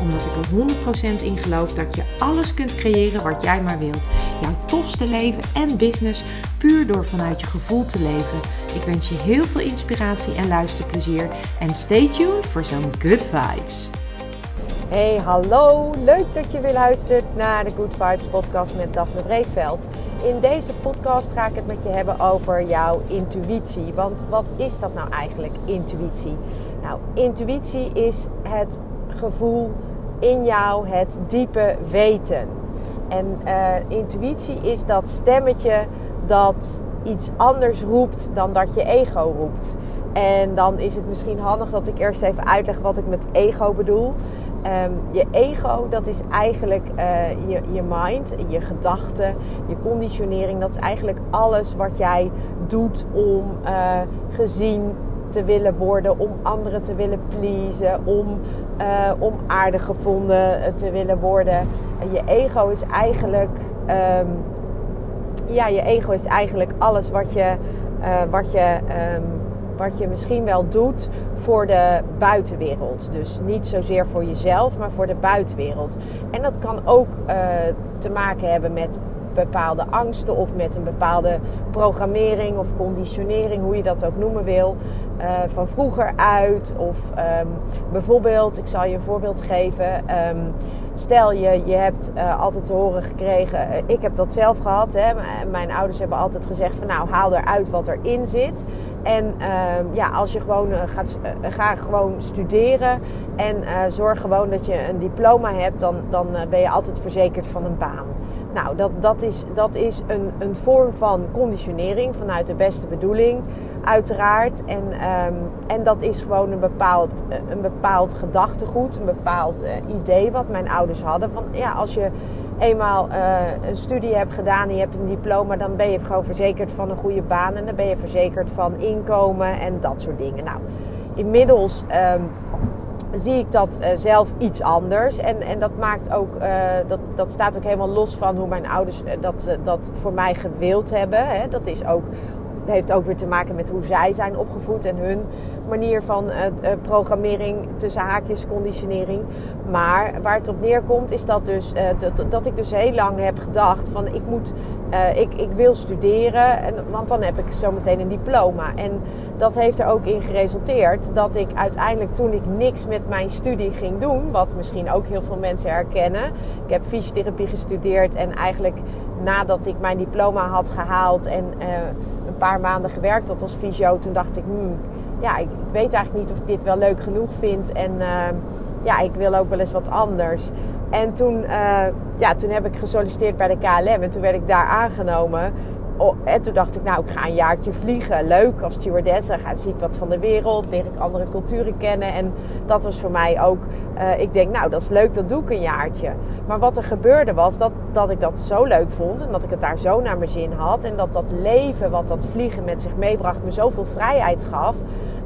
Omdat ik er 100% in geloof dat je alles kunt creëren wat jij maar wilt. Jouw tofste leven en business puur door vanuit je gevoel te leven. Ik wens je heel veel inspiratie en luisterplezier. En stay tuned voor zo'n good vibes. Hey, hallo. Leuk dat je weer luistert naar de Good Vibes podcast met Daphne Breedveld. In deze podcast ga ik het met je hebben over jouw intuïtie. Want wat is dat nou eigenlijk, intuïtie? Nou, intuïtie is het gevoel in jou, het diepe weten. En uh, intuïtie is dat stemmetje dat iets anders roept dan dat je ego roept. En dan is het misschien handig dat ik eerst even uitleg wat ik met ego bedoel. Um, je ego, dat is eigenlijk uh, je, je mind, je gedachten, je conditionering. Dat is eigenlijk alles wat jij doet om uh, gezien te willen worden, om anderen te willen pleasen, om, uh, om aardig gevonden te willen worden. En je ego is eigenlijk um, ja, je ego is eigenlijk alles wat je, uh, wat je, um, wat je misschien wel doet voor de buitenwereld. Dus niet zozeer voor jezelf, maar voor de buitenwereld. En dat kan ook te maken hebben met bepaalde angsten of met een bepaalde programmering of conditionering, hoe je dat ook noemen wil. Uh, van vroeger uit. Of um, bijvoorbeeld, ik zal je een voorbeeld geven. Um, stel je, je hebt uh, altijd te horen gekregen, uh, ik heb dat zelf gehad. Hè, mijn ouders hebben altijd gezegd van nou haal eruit wat erin zit. En ja, als je gewoon gaat, ga gewoon studeren en zorg gewoon dat je een diploma hebt, dan, dan ben je altijd verzekerd van een baan. Nou, dat, dat is, dat is een, een vorm van conditionering vanuit de beste bedoeling, uiteraard. En, um, en dat is gewoon een bepaald, een bepaald gedachtegoed, een bepaald uh, idee wat mijn ouders hadden. Van ja, als je eenmaal uh, een studie hebt gedaan en je hebt een diploma, dan ben je gewoon verzekerd van een goede baan en dan ben je verzekerd van inkomen en dat soort dingen. Nou, inmiddels. Um, zie ik dat uh, zelf iets anders. En, en dat maakt ook, uh, dat, dat staat ook helemaal los van hoe mijn ouders uh, dat, dat voor mij gewild hebben. Hè. Dat is ook, heeft ook weer te maken met hoe zij zijn opgevoed en hun manier van programmering tussen haakjes, conditionering. Maar waar het op neerkomt is dat, dus, dat, dat ik dus heel lang heb gedacht van ik moet, ik, ik wil studeren, en, want dan heb ik zometeen een diploma. En dat heeft er ook in geresulteerd dat ik uiteindelijk toen ik niks met mijn studie ging doen, wat misschien ook heel veel mensen herkennen. Ik heb fysiotherapie gestudeerd en eigenlijk nadat ik mijn diploma had gehaald en uh, een paar maanden gewerkt had als fysio, toen dacht ik, hmm, ja, ik, weet eigenlijk niet of ik dit wel leuk genoeg vind en uh, ja, ik wil ook wel eens wat anders. En toen, uh, ja, toen heb ik gesolliciteerd bij de KLM en toen werd ik daar aangenomen oh, en toen dacht ik, nou, ik ga een jaartje vliegen. Leuk als stewardess. Ga, zie ik wat van de wereld. Leer ik andere culturen kennen. En dat was voor mij ook... Uh, ik denk, nou, dat is leuk. Dat doe ik een jaartje. Maar wat er gebeurde was dat, dat ik dat zo leuk vond. En dat ik het daar zo naar mijn zin had. En dat dat leven wat dat vliegen met zich meebracht me zoveel vrijheid gaf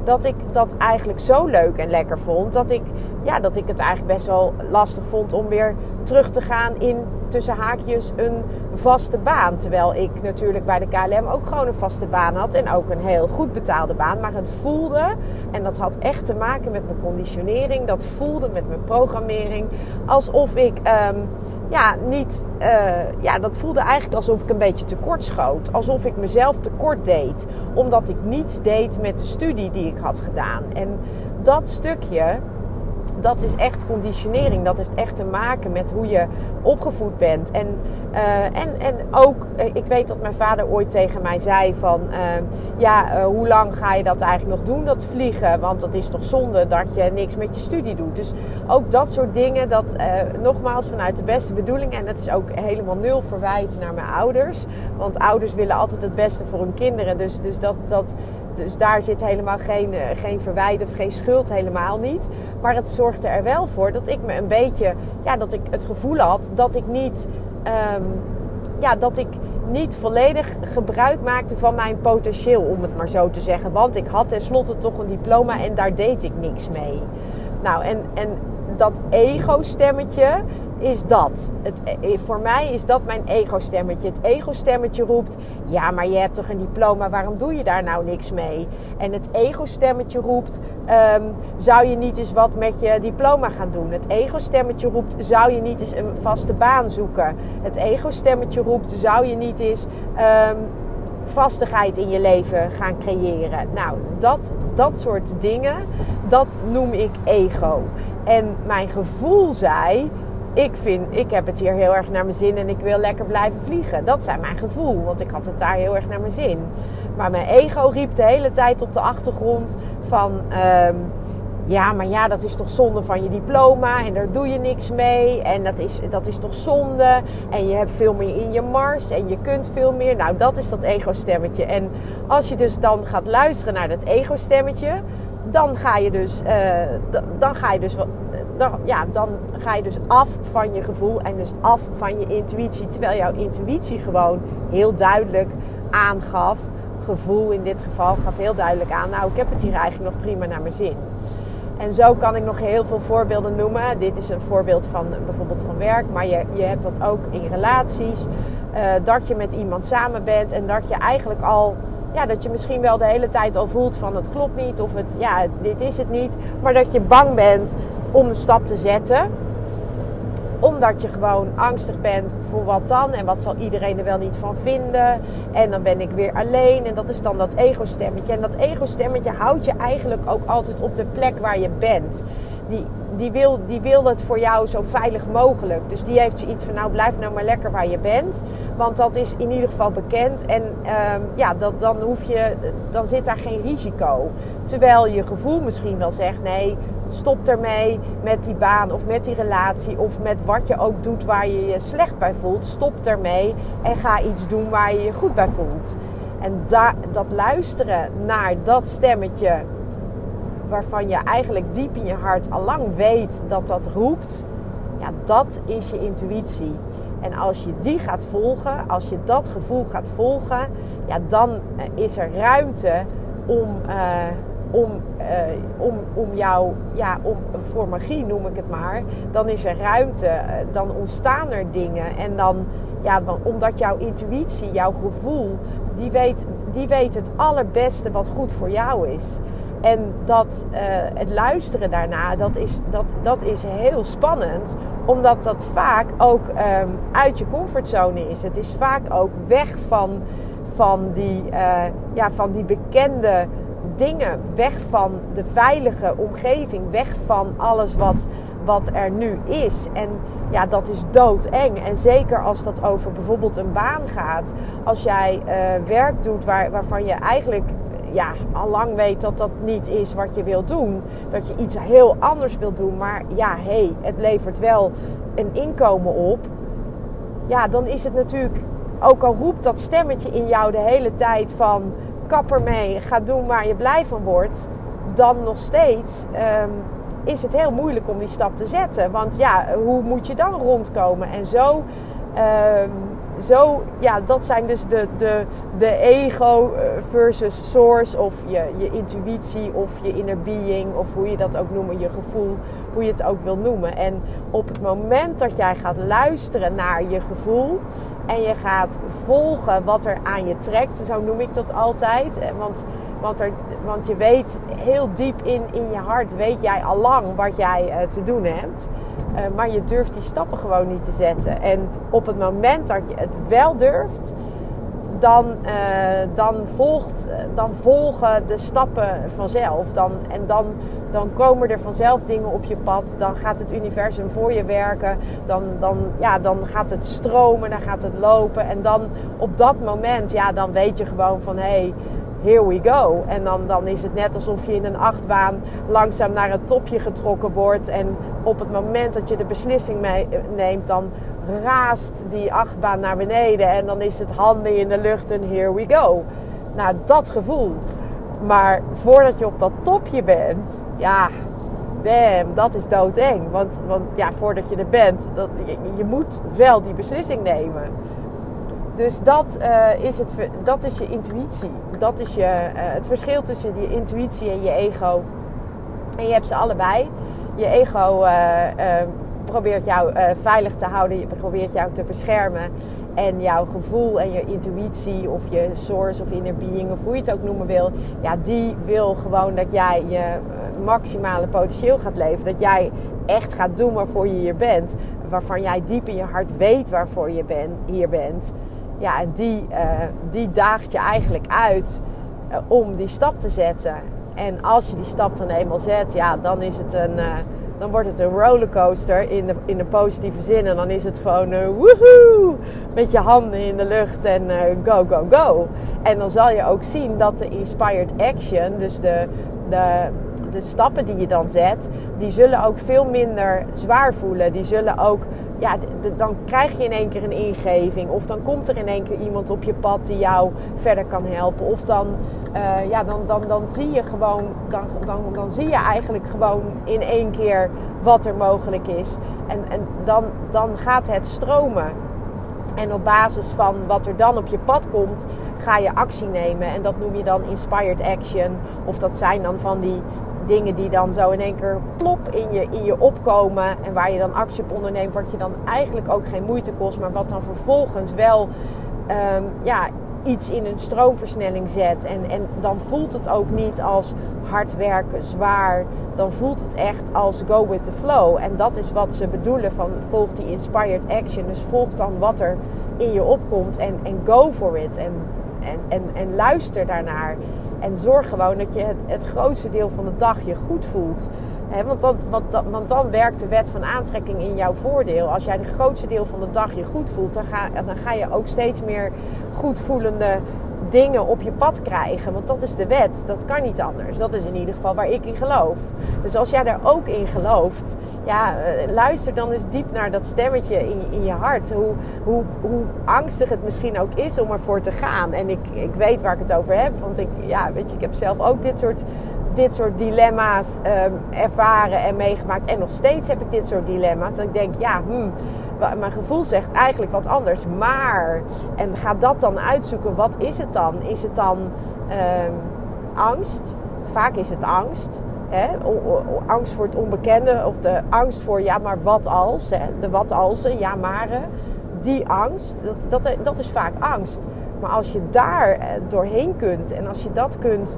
dat ik dat eigenlijk zo leuk en lekker vond. Dat ik, ja, dat ik het eigenlijk best wel lastig vond om weer terug te gaan in tussen haakjes een vaste baan. Terwijl ik natuurlijk bij de KLM ook gewoon een vaste baan had. En ook een heel goed betaalde baan. Maar het voelde, en dat had echt te maken met mijn conditionering. Dat voelde met mijn programmering. Alsof ik. Um, ja, niet, uh, ja, dat voelde eigenlijk alsof ik een beetje tekort schoot. Alsof ik mezelf tekort deed. Omdat ik niets deed met de studie die ik had gedaan. En dat stukje, dat is echt conditionering. Dat heeft echt te maken met hoe je opgevoed bent. En, uh, en, en ook, ik weet dat mijn vader ooit tegen mij zei van... Uh, ja, hoe lang ga je dat eigenlijk nog doen, dat vliegen? Want dat is toch zonde dat je niks met je studie doet. Dus ook dat soort dingen, dat nogmaals vanuit de beste bedoeling... en dat is ook helemaal nul verwijt naar mijn ouders. Want ouders willen altijd het beste voor hun kinderen. Dus, dus dat... dat dus daar zit helemaal geen, geen verwijt of geen schuld, helemaal niet. Maar het zorgde er wel voor dat ik me een beetje, ja, dat ik het gevoel had dat ik niet, um, ja, dat ik niet volledig gebruik maakte van mijn potentieel, om het maar zo te zeggen. Want ik had tenslotte toch een diploma en daar deed ik niks mee. Nou, en, en dat ego-stemmetje is dat. Het, eh, voor mij is dat mijn ego-stemmetje. Het ego-stemmetje roept: Ja, maar je hebt toch een diploma, waarom doe je daar nou niks mee? En het ego-stemmetje roept: um, Zou je niet eens wat met je diploma gaan doen? Het ego-stemmetje roept: Zou je niet eens een vaste baan zoeken? Het ego-stemmetje roept: Zou je niet eens. Um, vastigheid in je leven gaan creëren. Nou, dat, dat soort dingen, dat noem ik ego. En mijn gevoel zei, ik, vind, ik heb het hier heel erg naar mijn zin en ik wil lekker blijven vliegen. Dat zijn mijn gevoel, want ik had het daar heel erg naar mijn zin. Maar mijn ego riep de hele tijd op de achtergrond van... Um, ja, maar ja, dat is toch zonde van je diploma en daar doe je niks mee. En dat is, dat is toch zonde. En je hebt veel meer in je mars en je kunt veel meer. Nou, dat is dat ego-stemmetje. En als je dus dan gaat luisteren naar dat ego-stemmetje, dan ga je dus, uh, dan ga je dus dan, ja, dan ga je dus af van je gevoel en dus af van je intuïtie. Terwijl jouw intuïtie gewoon heel duidelijk aangaf, gevoel in dit geval gaf heel duidelijk aan, nou ik heb het hier eigenlijk nog prima naar mijn zin. En zo kan ik nog heel veel voorbeelden noemen. Dit is een voorbeeld van bijvoorbeeld van werk, maar je, je hebt dat ook in relaties. Uh, dat je met iemand samen bent en dat je eigenlijk al ja, dat je misschien wel de hele tijd al voelt van het klopt niet of het, ja, dit is het niet. Maar dat je bang bent om de stap te zetten. Omdat je gewoon angstig bent voor wat dan en wat zal iedereen er wel niet van vinden. En dan ben ik weer alleen en dat is dan dat ego-stemmetje. En dat ego-stemmetje houdt je eigenlijk ook altijd op de plek waar je bent. Die, die, wil, die wil het voor jou zo veilig mogelijk. Dus die heeft iets van, nou blijf nou maar lekker waar je bent. Want dat is in ieder geval bekend. En um, ja, dat, dan, hoef je, dan zit daar geen risico. Terwijl je gevoel misschien wel zegt, nee, stop ermee met die baan of met die relatie. Of met wat je ook doet waar je je slecht bij voelt. Stop ermee en ga iets doen waar je je goed bij voelt. En da, dat luisteren naar dat stemmetje waarvan je eigenlijk diep in je hart al lang weet dat dat roept, ja, dat is je intuïtie. En als je die gaat volgen, als je dat gevoel gaat volgen, ja, dan eh, is er ruimte om, uh, om, uh, om, om jou, ja, om, voor magie noem ik het maar, dan is er ruimte, dan ontstaan er dingen. En dan, ja, omdat jouw intuïtie, jouw gevoel, die weet, die weet het allerbeste wat goed voor jou is. En dat, uh, het luisteren daarna, dat is, dat, dat is heel spannend. Omdat dat vaak ook um, uit je comfortzone is. Het is vaak ook weg van, van, die, uh, ja, van die bekende dingen. Weg van de veilige omgeving. Weg van alles wat, wat er nu is. En ja, dat is doodeng. En zeker als dat over bijvoorbeeld een baan gaat. Als jij uh, werk doet waar, waarvan je eigenlijk ja, al lang weet dat dat niet is wat je wilt doen. Dat je iets heel anders wilt doen. Maar ja, hé, hey, het levert wel een inkomen op. Ja, dan is het natuurlijk, ook al roept dat stemmetje in jou de hele tijd van kapper mee, ga doen waar je blij van wordt. Dan nog steeds um, is het heel moeilijk om die stap te zetten. Want ja, hoe moet je dan rondkomen? En zo zo, ja, dat zijn dus de, de, de ego eh, versus source of je, je intuïtie of je inner being of hoe je dat ook noemt, je gevoel, hoe je het ook wil noemen. En op het moment dat jij gaat luisteren naar je gevoel en je gaat volgen wat er aan je trekt, zo noem ik dat altijd. Eh, want, want, er, want je weet heel diep in, in je hart, weet jij al lang wat jij uh, te doen hebt. Uh, maar je durft die stappen gewoon niet te zetten. En op het moment dat je het wel durft, dan, uh, dan, volgt, dan volgen de stappen vanzelf. Dan, en dan, dan komen er vanzelf dingen op je pad. Dan gaat het universum voor je werken. Dan, dan, ja, dan gaat het stromen, dan gaat het lopen. En dan op dat moment, ja, dan weet je gewoon van hé. Hey, here we go. En dan, dan is het net alsof je in een achtbaan langzaam naar het topje getrokken wordt. En op het moment dat je de beslissing mee neemt, dan raast die achtbaan naar beneden. En dan is het handen in de lucht en here we go. Nou, dat gevoel. Maar voordat je op dat topje bent, ja, damn, dat is doodeng. Want, want ja, voordat je er bent, dat, je, je moet wel die beslissing nemen. Dus dat, uh, is het, dat is je intuïtie. Dat is je, uh, het verschil tussen je intuïtie en je ego. En je hebt ze allebei. je ego uh, probeert jou veilig te houden, je probeert jou te beschermen. En jouw gevoel en je intuïtie of je source of inner being of hoe je het ook noemen wil, ja, die wil gewoon dat jij je maximale potentieel gaat leven. Dat jij echt gaat doen waarvoor je hier bent. Waarvan jij diep in je hart weet waarvoor je ben, hier bent. Ja, en die, uh, die daagt je eigenlijk uit uh, om die stap te zetten. En als je die stap dan eenmaal zet, ja, dan is het een. Uh, dan wordt het een rollercoaster in de, in de positieve zin. En dan is het gewoon woehoe! Met je handen in de lucht en go, go, go. En dan zal je ook zien dat de inspired action, dus de, de, de stappen die je dan zet, die zullen ook veel minder zwaar voelen. Die zullen ook, ja, dan krijg je in één keer een ingeving. Of dan komt er in één keer iemand op je pad die jou verder kan helpen. Of dan, uh, ja, dan, dan, dan zie je gewoon, dan, dan, dan zie je eigenlijk gewoon in één keer wat er mogelijk is. En, en dan, dan gaat het stromen. En op basis van wat er dan op je pad komt, ga je actie nemen. En dat noem je dan inspired action. Of dat zijn dan van die dingen die dan zo in één keer plop in je, in je opkomen. En waar je dan actie op onderneemt, wat je dan eigenlijk ook geen moeite kost. Maar wat dan vervolgens wel um, ja, iets in een stroomversnelling zet. En, en dan voelt het ook niet als hard werken, zwaar. Dan voelt het echt als go with the flow. En dat is wat ze bedoelen van volg die inspired action. Dus volg dan wat er in je opkomt en, en go for it. En, en, en, en luister daarnaar. En zorg gewoon dat je het, het grootste deel van de dag je goed voelt. want, dan, want, dan werkt de wet van aantrekking in jouw voordeel. Als jij het grootste deel van de dag je goed voelt, dan ga, dan ga je ook steeds meer goed voelende dingen op je pad krijgen. Want dat is de wet. Dat kan niet anders. Dat is in ieder geval waar ik in geloof. Dus als jij daar ook in gelooft, ja, eh, luister dan eens diep naar dat stemmetje in, in je hart. Hoe, hoe, hoe angstig het misschien ook is om ervoor te gaan. En ik, ik weet waar ik het over heb. Want ik, ja, weet je, ik heb zelf ook dit soort, dit soort dilemma's um, ervaren en meegemaakt. En nog steeds heb ik dit soort dilemma's. Dat ik denk, ja, hmm, mijn gevoel zegt eigenlijk wat anders. Maar, en ga dat dan uitzoeken. Wat is het dan? Is het dan um, angst? Vaak is het angst. Angst voor het onbekende of de angst voor ja, maar wat als? De wat alsen, ja, maar. Die angst, dat, dat, dat is vaak angst. Maar als je daar eh, doorheen kunt en als je dat kunt,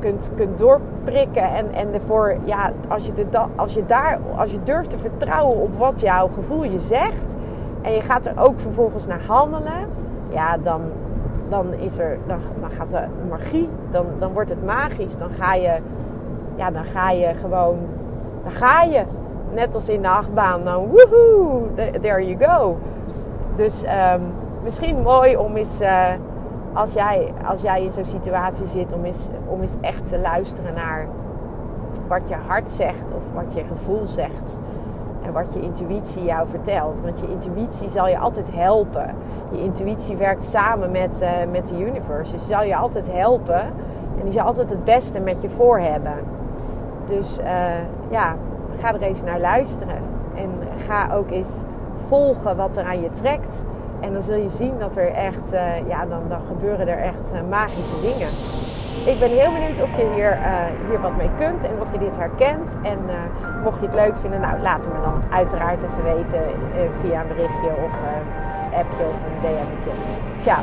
kunt, kunt doorprikken en, en ervoor, ja, als je, de, als je daar, als je durft te vertrouwen op wat jouw gevoel je zegt en je gaat er ook vervolgens naar handelen, ja, dan, dan is er, dan, dan gaat de magie, dan, dan wordt het magisch. Dan ga je, ja, dan ga je gewoon, dan ga je. Net als in de achtbaan, dan woehoe, there you go. Dus um, misschien mooi om eens, uh, als, jij, als jij in zo'n situatie zit, om eens, om eens echt te luisteren naar wat je hart zegt of wat je gevoel zegt. En wat je intuïtie jou vertelt. Want je intuïtie zal je altijd helpen. Je intuïtie werkt samen met, uh, met de universe. Dus die zal je altijd helpen. En die zal altijd het beste met je voor hebben. Dus uh, ja, ga er eens naar luisteren. En ga ook eens volgen wat er aan je trekt. En dan zul je zien dat er echt, uh, ja, dan, dan gebeuren er echt magische dingen. Ik ben heel benieuwd of je hier, hier wat mee kunt en of je dit herkent. En mocht je het leuk vinden, nou laat het me dan uiteraard even weten via een berichtje of appje of een DM'tje. Ciao!